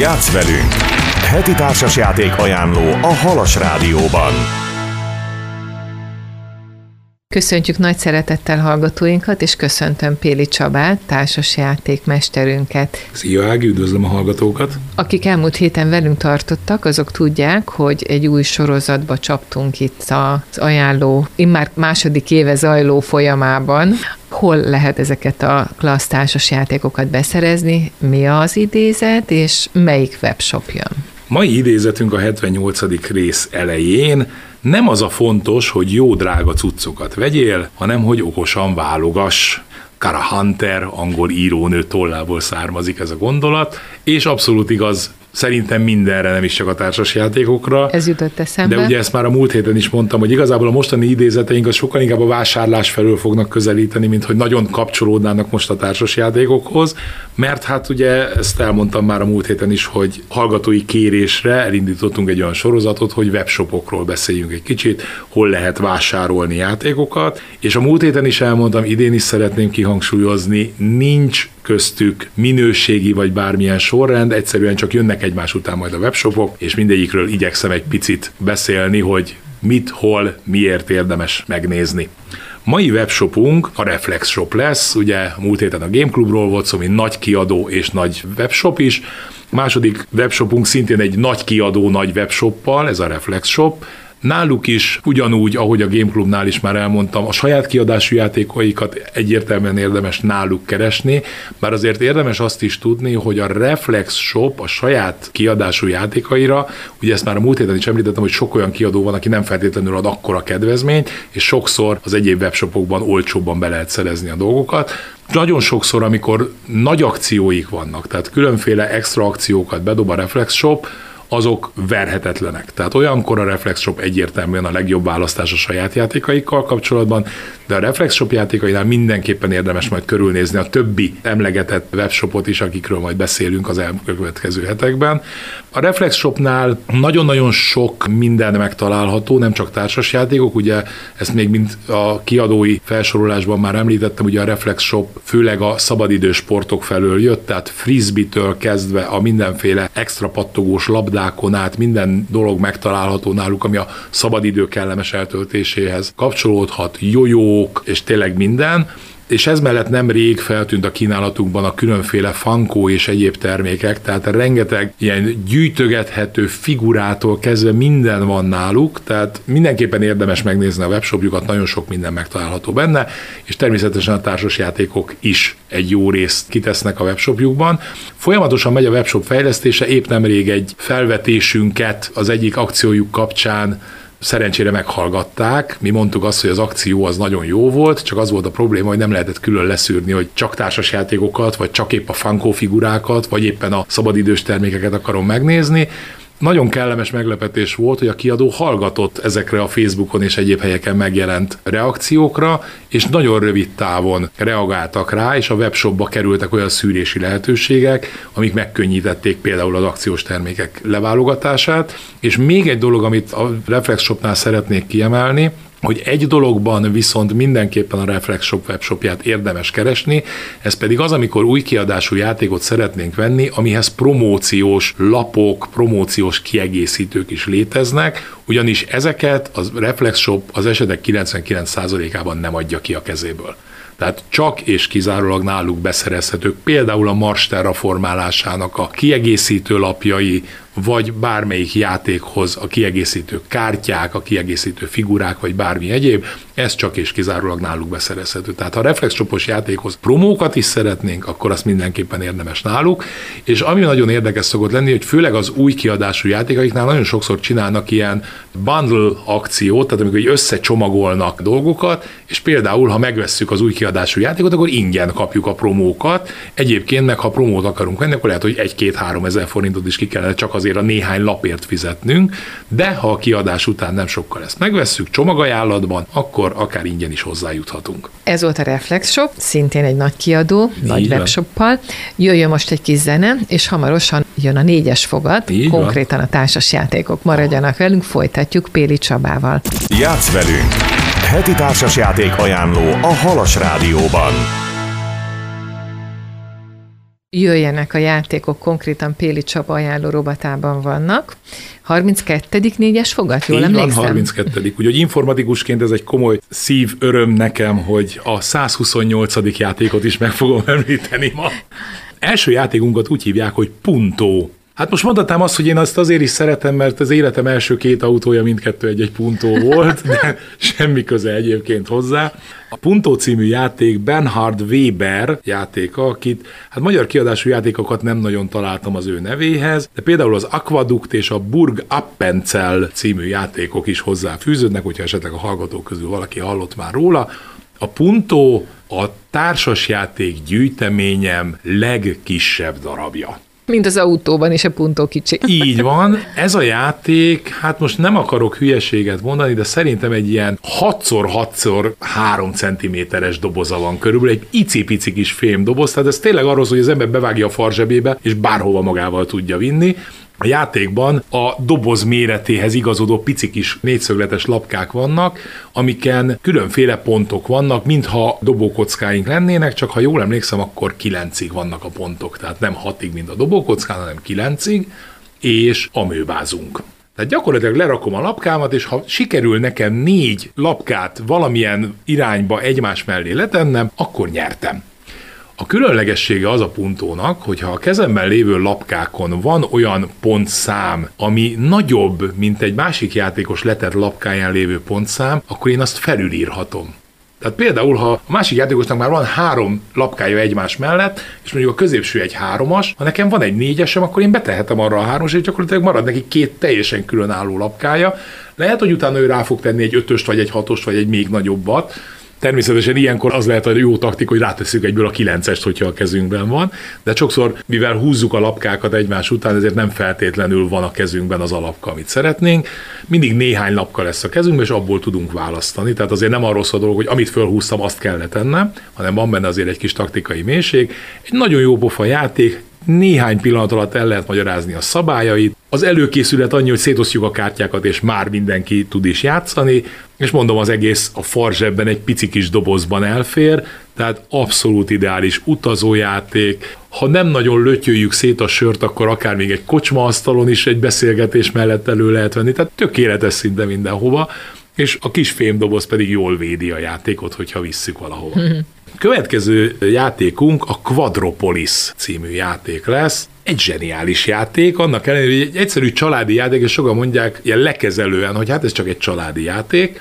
Játsz velünk! Heti társasjáték ajánló a Halas Rádióban. Köszöntjük nagy szeretettel hallgatóinkat, és köszöntöm Péli Csabát, társasjátékmesterünket. Szia Ági, üdvözlöm a hallgatókat! Akik elmúlt héten velünk tartottak, azok tudják, hogy egy új sorozatba csaptunk itt az ajánló, immár második éve zajló folyamában. Hol lehet ezeket a klassz társasjátékokat beszerezni, mi az idézet, és melyik webshop jön? Mai idézetünk a 78. rész elején nem az a fontos, hogy jó drága cuccokat vegyél, hanem hogy okosan válogass. Kara Hunter, angol írónő tollából származik ez a gondolat, és abszolút igaz szerintem mindenre, nem is csak a társas játékokra. Ez jutott eszembe. De ugye ezt már a múlt héten is mondtam, hogy igazából a mostani idézeteink az sokkal inkább a vásárlás felől fognak közelíteni, mint hogy nagyon kapcsolódnának most a társas játékokhoz, mert hát ugye ezt elmondtam már a múlt héten is, hogy hallgatói kérésre elindítottunk egy olyan sorozatot, hogy webshopokról beszéljünk egy kicsit, hol lehet vásárolni játékokat, és a múlt héten is elmondtam, idén is szeretném kihangsúlyozni, nincs köztük minőségi vagy bármilyen sorrend, egyszerűen csak jönnek egymás után majd a webshopok, és mindegyikről igyekszem egy picit beszélni, hogy mit, hol, miért érdemes megnézni. Mai webshopunk a Reflex Shop lesz, ugye múlt héten a Game Clubról volt szó, mint nagy kiadó és nagy webshop is. Második webshopunk szintén egy nagy kiadó, nagy webshoppal, ez a Reflex Shop, Náluk is ugyanúgy, ahogy a Game Clubnál is már elmondtam, a saját kiadású játékaikat egyértelműen érdemes náluk keresni, bár azért érdemes azt is tudni, hogy a Reflex Shop a saját kiadású játékaira, ugye ezt már a múlt héten is említettem, hogy sok olyan kiadó van, aki nem feltétlenül ad akkora kedvezményt, és sokszor az egyéb webshopokban olcsóbban be lehet szerezni a dolgokat. Nagyon sokszor, amikor nagy akcióik vannak, tehát különféle extra akciókat bedob a Reflex Shop, azok verhetetlenek. Tehát olyankor a Reflex Shop egyértelműen a legjobb választás a saját játékaikkal kapcsolatban, de a Reflex Shop játékainál mindenképpen érdemes majd körülnézni a többi emlegetett webshopot is, akikről majd beszélünk az elkövetkező hetekben. A Reflex Shopnál nagyon-nagyon sok minden megtalálható, nem csak társas játékok, ugye ezt még mint a kiadói felsorolásban már említettem, ugye a Reflex Shop főleg a szabadidős sportok felől jött, tehát frisbee-től kezdve a mindenféle extra pattogós labdákon át minden dolog megtalálható náluk, ami a szabadidő kellemes eltöltéséhez kapcsolódhat, jójók és tényleg minden és ez mellett nem rég feltűnt a kínálatunkban a különféle fankó és egyéb termékek, tehát rengeteg ilyen gyűjtögethető figurától kezdve minden van náluk, tehát mindenképpen érdemes megnézni a webshopjukat, nagyon sok minden megtalálható benne, és természetesen a társasjátékok is egy jó részt kitesznek a webshopjukban. Folyamatosan megy a webshop fejlesztése, épp nemrég egy felvetésünket az egyik akciójuk kapcsán szerencsére meghallgatták. Mi mondtuk azt, hogy az akció az nagyon jó volt, csak az volt a probléma, hogy nem lehetett külön leszűrni, hogy csak társasjátékokat, vagy csak épp a Funko figurákat, vagy éppen a szabadidős termékeket akarom megnézni. Nagyon kellemes meglepetés volt, hogy a kiadó hallgatott ezekre a Facebookon és egyéb helyeken megjelent reakciókra, és nagyon rövid távon reagáltak rá, és a webshopba kerültek olyan szűrési lehetőségek, amik megkönnyítették például az akciós termékek leválogatását. És még egy dolog, amit a Reflex Shopnál szeretnék kiemelni, hogy egy dologban viszont mindenképpen a Reflex Shop webshopját érdemes keresni, ez pedig az, amikor új kiadású játékot szeretnénk venni, amihez promóciós lapok, promóciós kiegészítők is léteznek, ugyanis ezeket a Reflex Shop az esetek 99%-ában nem adja ki a kezéből. Tehát csak és kizárólag náluk beszerezhetők például a Mars terraformálásának a kiegészítő lapjai, vagy bármelyik játékhoz a kiegészítő kártyák, a kiegészítő figurák, vagy bármi egyéb, ez csak és kizárólag náluk beszerezhető. Tehát ha a reflexcsopos játékhoz promókat is szeretnénk, akkor azt mindenképpen érdemes náluk, és ami nagyon érdekes szokott lenni, hogy főleg az új kiadású játékaiknál nagyon sokszor csinálnak ilyen bundle akciót, tehát amikor összecsomagolnak dolgokat, és például, ha megvesszük az új kiadású játékot, akkor ingyen kapjuk a promókat. Egyébként meg, ha promót akarunk venni, akkor lehet, hogy egy-két-három ezer forintot is ki kellene csak azért a néhány lapért fizetnünk, de ha a kiadás után nem sokkal ezt megvesszük csomagajánlatban, akkor akár ingyen is hozzájuthatunk. Ez volt a Reflex Shop, szintén egy nagy kiadó, Így nagy van. webshoppal. Jöjjön most egy kis zene, és hamarosan jön a négyes fogat, Így konkrétan van. a társas játékok. Maradjanak velünk, folytatjuk Péli Csabával. Játsz velünk! Heti társasjáték ajánló a Halas Rádióban. Jöjjenek a játékok, konkrétan Péli Csaba ajánló robatában vannak. 32. négyes fogat, jól Így emlékszem? van, 32. Úgyhogy informatikusként ez egy komoly szív öröm nekem, hogy a 128. játékot is meg fogom említeni ma. Első játékunkat úgy hívják, hogy Punto. Hát most mondhatnám azt, hogy én azt azért is szeretem, mert az életem első két autója mindkettő egy-egy puntó volt, de semmi köze egyébként hozzá. A Punto című játék Bernhard Weber játéka, akit hát magyar kiadású játékokat nem nagyon találtam az ő nevéhez, de például az Aquaduct és a Burg Appenzell című játékok is hozzáfűződnek, hogyha esetleg a hallgatók közül valaki hallott már róla. A Punto a társasjáték gyűjteményem legkisebb darabja. Mint az autóban is a puntó kicsi. Így van, ez a játék, hát most nem akarok hülyeséget mondani, de szerintem egy ilyen 6x6x3 cm-es doboza van körülbelül, egy icipici kis fém doboz, tehát ez tényleg arról hogy az ember bevágja a farzsebébe, és bárhova magával tudja vinni. A játékban a doboz méretéhez igazodó pici kis négyszögletes lapkák vannak, amiken különféle pontok vannak, mintha dobókockáink lennének, csak ha jól emlékszem, akkor kilencig vannak a pontok, tehát nem hatig, mint a dobókockán, hanem kilencig, és amőbázunk. Tehát gyakorlatilag lerakom a lapkámat, és ha sikerül nekem négy lapkát valamilyen irányba egymás mellé letennem, akkor nyertem. A különlegessége az a puntónak, hogyha a kezemben lévő lapkákon van olyan pontszám, ami nagyobb, mint egy másik játékos letett lapkáján lévő pontszám, akkor én azt felülírhatom. Tehát például, ha a másik játékosnak már van három lapkája egymás mellett, és mondjuk a középső egy háromas, ha nekem van egy négyesem, akkor én betehetem arra a háromos, és gyakorlatilag marad neki két teljesen különálló lapkája. Lehet, hogy utána ő rá fog tenni egy ötöst, vagy egy hatost, vagy egy még nagyobbat, Természetesen ilyenkor az lehet a jó taktik, hogy rátesszük egyből a kilencest, hogyha a kezünkben van, de sokszor, mivel húzzuk a lapkákat egymás után, ezért nem feltétlenül van a kezünkben az alapka, amit szeretnénk. Mindig néhány lapka lesz a kezünkben, és abból tudunk választani. Tehát azért nem arról szól a dolog, hogy amit fölhúztam, azt kell tennem, hanem van benne azért egy kis taktikai mélység. Egy nagyon jó pofa játék, néhány pillanat alatt el lehet magyarázni a szabályait. Az előkészület annyi, hogy szétosztjuk a kártyákat, és már mindenki tud is játszani, és mondom, az egész a farzsebben egy pici kis dobozban elfér, tehát abszolút ideális utazójáték. Ha nem nagyon lötyöljük szét a sört, akkor akár még egy kocsmaasztalon is egy beszélgetés mellett elő lehet venni, tehát tökéletes szinte mindenhova, és a kis fémdoboz pedig jól védi a játékot, hogyha visszük valahova. Következő játékunk a Quadropolis című játék lesz. Egy zseniális játék, annak ellenére, hogy egy egyszerű családi játék, és sokan mondják ilyen lekezelően, hogy hát ez csak egy családi játék,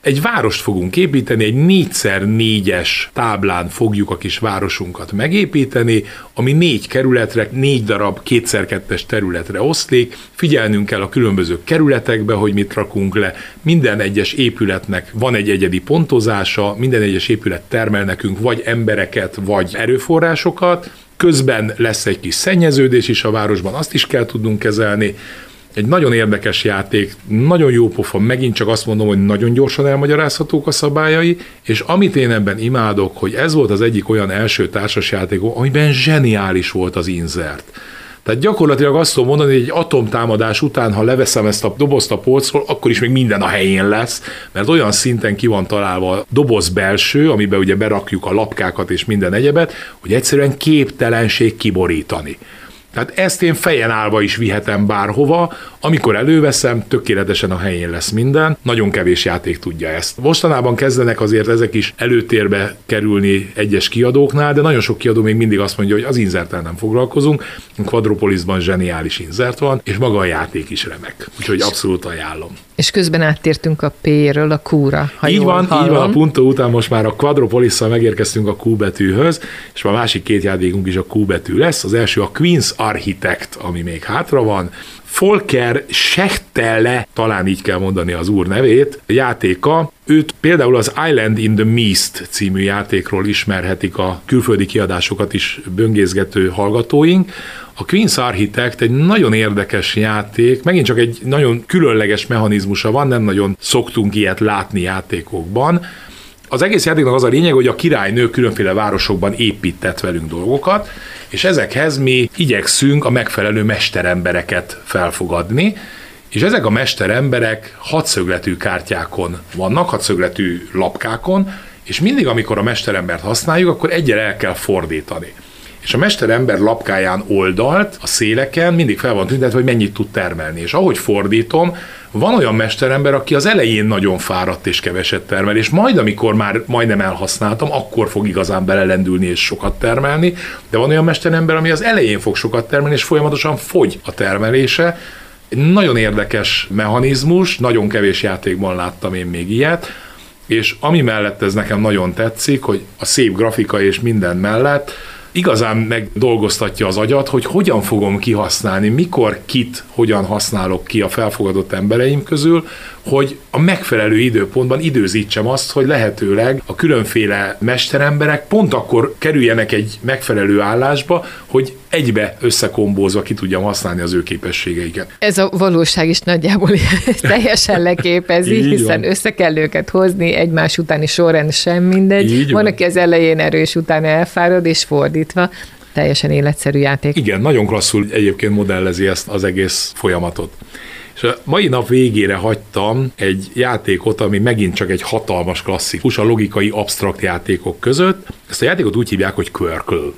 egy várost fogunk építeni, egy 4x4-es táblán fogjuk a kis városunkat megépíteni, ami négy kerületre, négy darab kétszer-kettes területre oszlik. Figyelnünk kell a különböző kerületekbe, hogy mit rakunk le. Minden egyes épületnek van egy egyedi pontozása, minden egyes épület termel nekünk vagy embereket, vagy erőforrásokat, közben lesz egy kis szennyeződés is a városban, azt is kell tudnunk kezelni, egy nagyon érdekes játék, nagyon jó pofa, megint csak azt mondom, hogy nagyon gyorsan elmagyarázhatók a szabályai, és amit én ebben imádok, hogy ez volt az egyik olyan első társasjáték, amiben zseniális volt az inzert. Tehát gyakorlatilag azt tudom mondani, hogy egy atomtámadás után, ha leveszem ezt a dobozt a polcról, akkor is még minden a helyén lesz, mert olyan szinten ki van találva a doboz belső, amiben ugye berakjuk a lapkákat és minden egyebet, hogy egyszerűen képtelenség kiborítani. Tehát ezt én fejen állva is vihetem bárhova, amikor előveszem, tökéletesen a helyén lesz minden, nagyon kevés játék tudja ezt. Mostanában kezdenek azért ezek is előtérbe kerülni egyes kiadóknál, de nagyon sok kiadó még mindig azt mondja, hogy az inzertel nem foglalkozunk. A Quadropolisban zseniális inzert van, és maga a játék is remek. Úgyhogy abszolút ajánlom. És közben áttértünk a P-ről a Q-ra, ha így van, hallom. így van, a Punto után most már a quadropolis megérkeztünk a Q betűhöz, és a másik két játékunk is a Q betű lesz. Az első a Queen's Architect, ami még hátra van, Volker Schechtele, talán így kell mondani az úr nevét, játéka. Őt például az Island in the Mist című játékról ismerhetik a külföldi kiadásokat is böngészgető hallgatóink. A Queen's Architect egy nagyon érdekes játék, megint csak egy nagyon különleges mechanizmusa van, nem nagyon szoktunk ilyet látni játékokban. Az egész játéknak az a lényeg, hogy a királynő különféle városokban épített velünk dolgokat, és ezekhez mi igyekszünk a megfelelő mesterembereket felfogadni, és ezek a mesteremberek hatszögletű kártyákon vannak, hatszögletű lapkákon, és mindig, amikor a mesterembert használjuk, akkor egyre el kell fordítani. És a mesterember lapkáján oldalt, a széleken mindig fel van tüntetve, hogy mennyit tud termelni. És ahogy fordítom, van olyan mesterember, aki az elején nagyon fáradt és keveset termel, és majd, amikor már majdnem elhasználtam, akkor fog igazán belelendülni és sokat termelni, de van olyan mesterember, ami az elején fog sokat termelni, és folyamatosan fogy a termelése. Nagyon érdekes mechanizmus, nagyon kevés játékban láttam én még ilyet, és ami mellett ez nekem nagyon tetszik, hogy a szép grafika és minden mellett igazán megdolgoztatja az agyat, hogy hogyan fogom kihasználni, mikor kit hogyan használok ki a felfogadott embereim közül, hogy a megfelelő időpontban időzítsem azt, hogy lehetőleg a különféle mesteremberek pont akkor kerüljenek egy megfelelő állásba, hogy egybe összekombózva ki tudjam használni az ő képességeiket. Ez a valóság is nagyjából teljesen leképezi, hiszen van. össze kell őket hozni, egymás utáni sorrend sem mindegy. Így van, van, aki az elején erős, utána elfárad, és fordítva teljesen életszerű játék. Igen, nagyon klasszul egyébként modellezi ezt az egész folyamatot. És a mai nap végére hagytam egy játékot, ami megint csak egy hatalmas klasszikus a logikai absztrakt játékok között. Ezt a játékot úgy hívják, hogy Quirkle.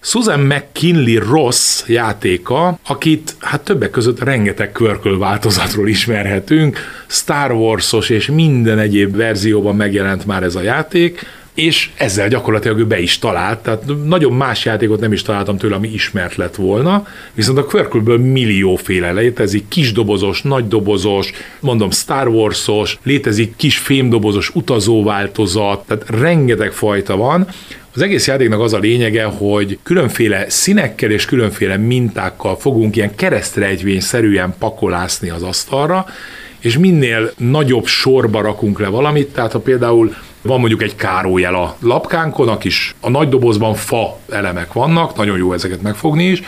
Susan McKinley Ross játéka, akit hát többek között rengeteg Quirkle változatról ismerhetünk, Star Wars-os és minden egyéb verzióban megjelent már ez a játék, és ezzel gyakorlatilag ő be is talált, tehát nagyon más játékot nem is találtam tőle, ami ismert lett volna, viszont a Quirkle-ből millióféle létezik, kis dobozos, nagy dobozos, mondom Star Wars-os, létezik kis fémdobozos utazóváltozat, tehát rengeteg fajta van, az egész játéknak az a lényege, hogy különféle színekkel és különféle mintákkal fogunk ilyen keresztrejtvényszerűen pakolászni az asztalra, és minél nagyobb sorba rakunk le valamit, tehát ha például van mondjuk egy kárójel a lapkánkon, a kis, a nagy dobozban fa elemek vannak, nagyon jó ezeket megfogni is,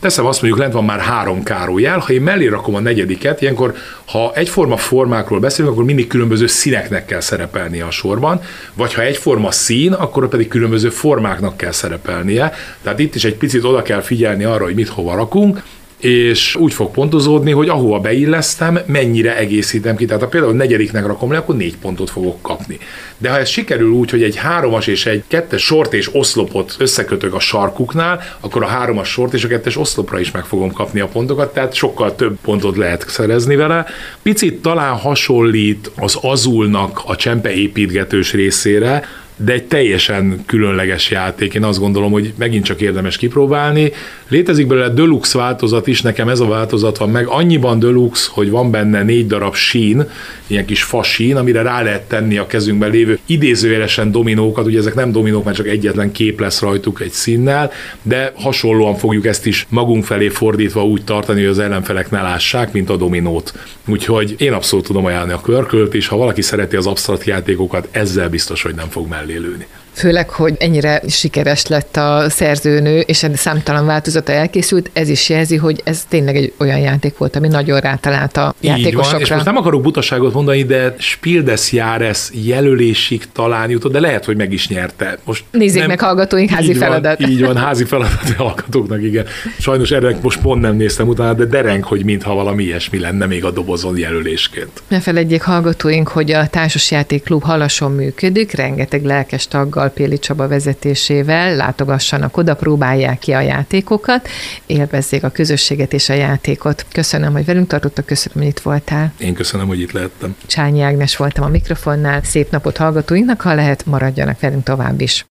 Teszem azt mondjuk, lent van már három kárójel, ha én mellé rakom a negyediket, ilyenkor, ha egyforma formákról beszélünk, akkor mindig különböző színeknek kell szerepelnie a sorban, vagy ha egyforma szín, akkor pedig különböző formáknak kell szerepelnie. Tehát itt is egy picit oda kell figyelni arra, hogy mit hova rakunk, és úgy fog pontozódni, hogy ahova beillesztem, mennyire egészítem ki. Tehát ha például negyediknek rakom le, akkor négy pontot fogok kapni. De ha ez sikerül úgy, hogy egy háromas és egy kettes sort és oszlopot összekötök a sarkuknál, akkor a háromas sort és a kettes oszlopra is meg fogom kapni a pontokat, tehát sokkal több pontot lehet szerezni vele. Picit talán hasonlít az azulnak a csempe építgetős részére, de egy teljesen különleges játék. Én azt gondolom, hogy megint csak érdemes kipróbálni. Létezik belőle deluxe változat is, nekem ez a változat van meg. Annyiban deluxe, hogy van benne négy darab sín, ilyen kis fasín, amire rá lehet tenni a kezünkben lévő idézőjelesen dominókat, ugye ezek nem dominók, mert csak egyetlen kép lesz rajtuk egy színnel, de hasonlóan fogjuk ezt is magunk felé fordítva úgy tartani, hogy az ellenfelek ne lássák, mint a dominót. Úgyhogy én abszolút tudom ajánlani a körkölt, és ha valaki szereti az absztrakt játékokat, ezzel biztos, hogy nem fog mellé lőni. Főleg, hogy ennyire sikeres lett a szerzőnő, és egy számtalan változata elkészült, ez is jelzi, hogy ez tényleg egy olyan játék volt, ami nagyon rátalált a Így játékosokra. Van, és most nem akarok butaságot mondani, de Spiel des Jahres jelölésig talán jutott, de lehet, hogy meg is nyerte. Most Nézzék nem, meg hallgatóink házi így feladat. Van, így van, házi feladat hallgatóknak, igen. Sajnos erre most pont nem néztem utána, de dereng, hogy mintha valami ilyesmi lenne még a dobozon jelölésként. Ne felejtjék hallgatóink, hogy a Társasjátékklub halason működik, rengeteg lelkes taggal Péli Csaba vezetésével látogassanak oda, próbálják ki a játékokat, élvezzék a közösséget és a játékot. Köszönöm, hogy velünk tartottak, köszönöm, hogy itt voltál. Én köszönöm, hogy itt lehettem. Csányi Ágnes voltam a mikrofonnál, szép napot hallgatóinknak, ha lehet, maradjanak velünk tovább is.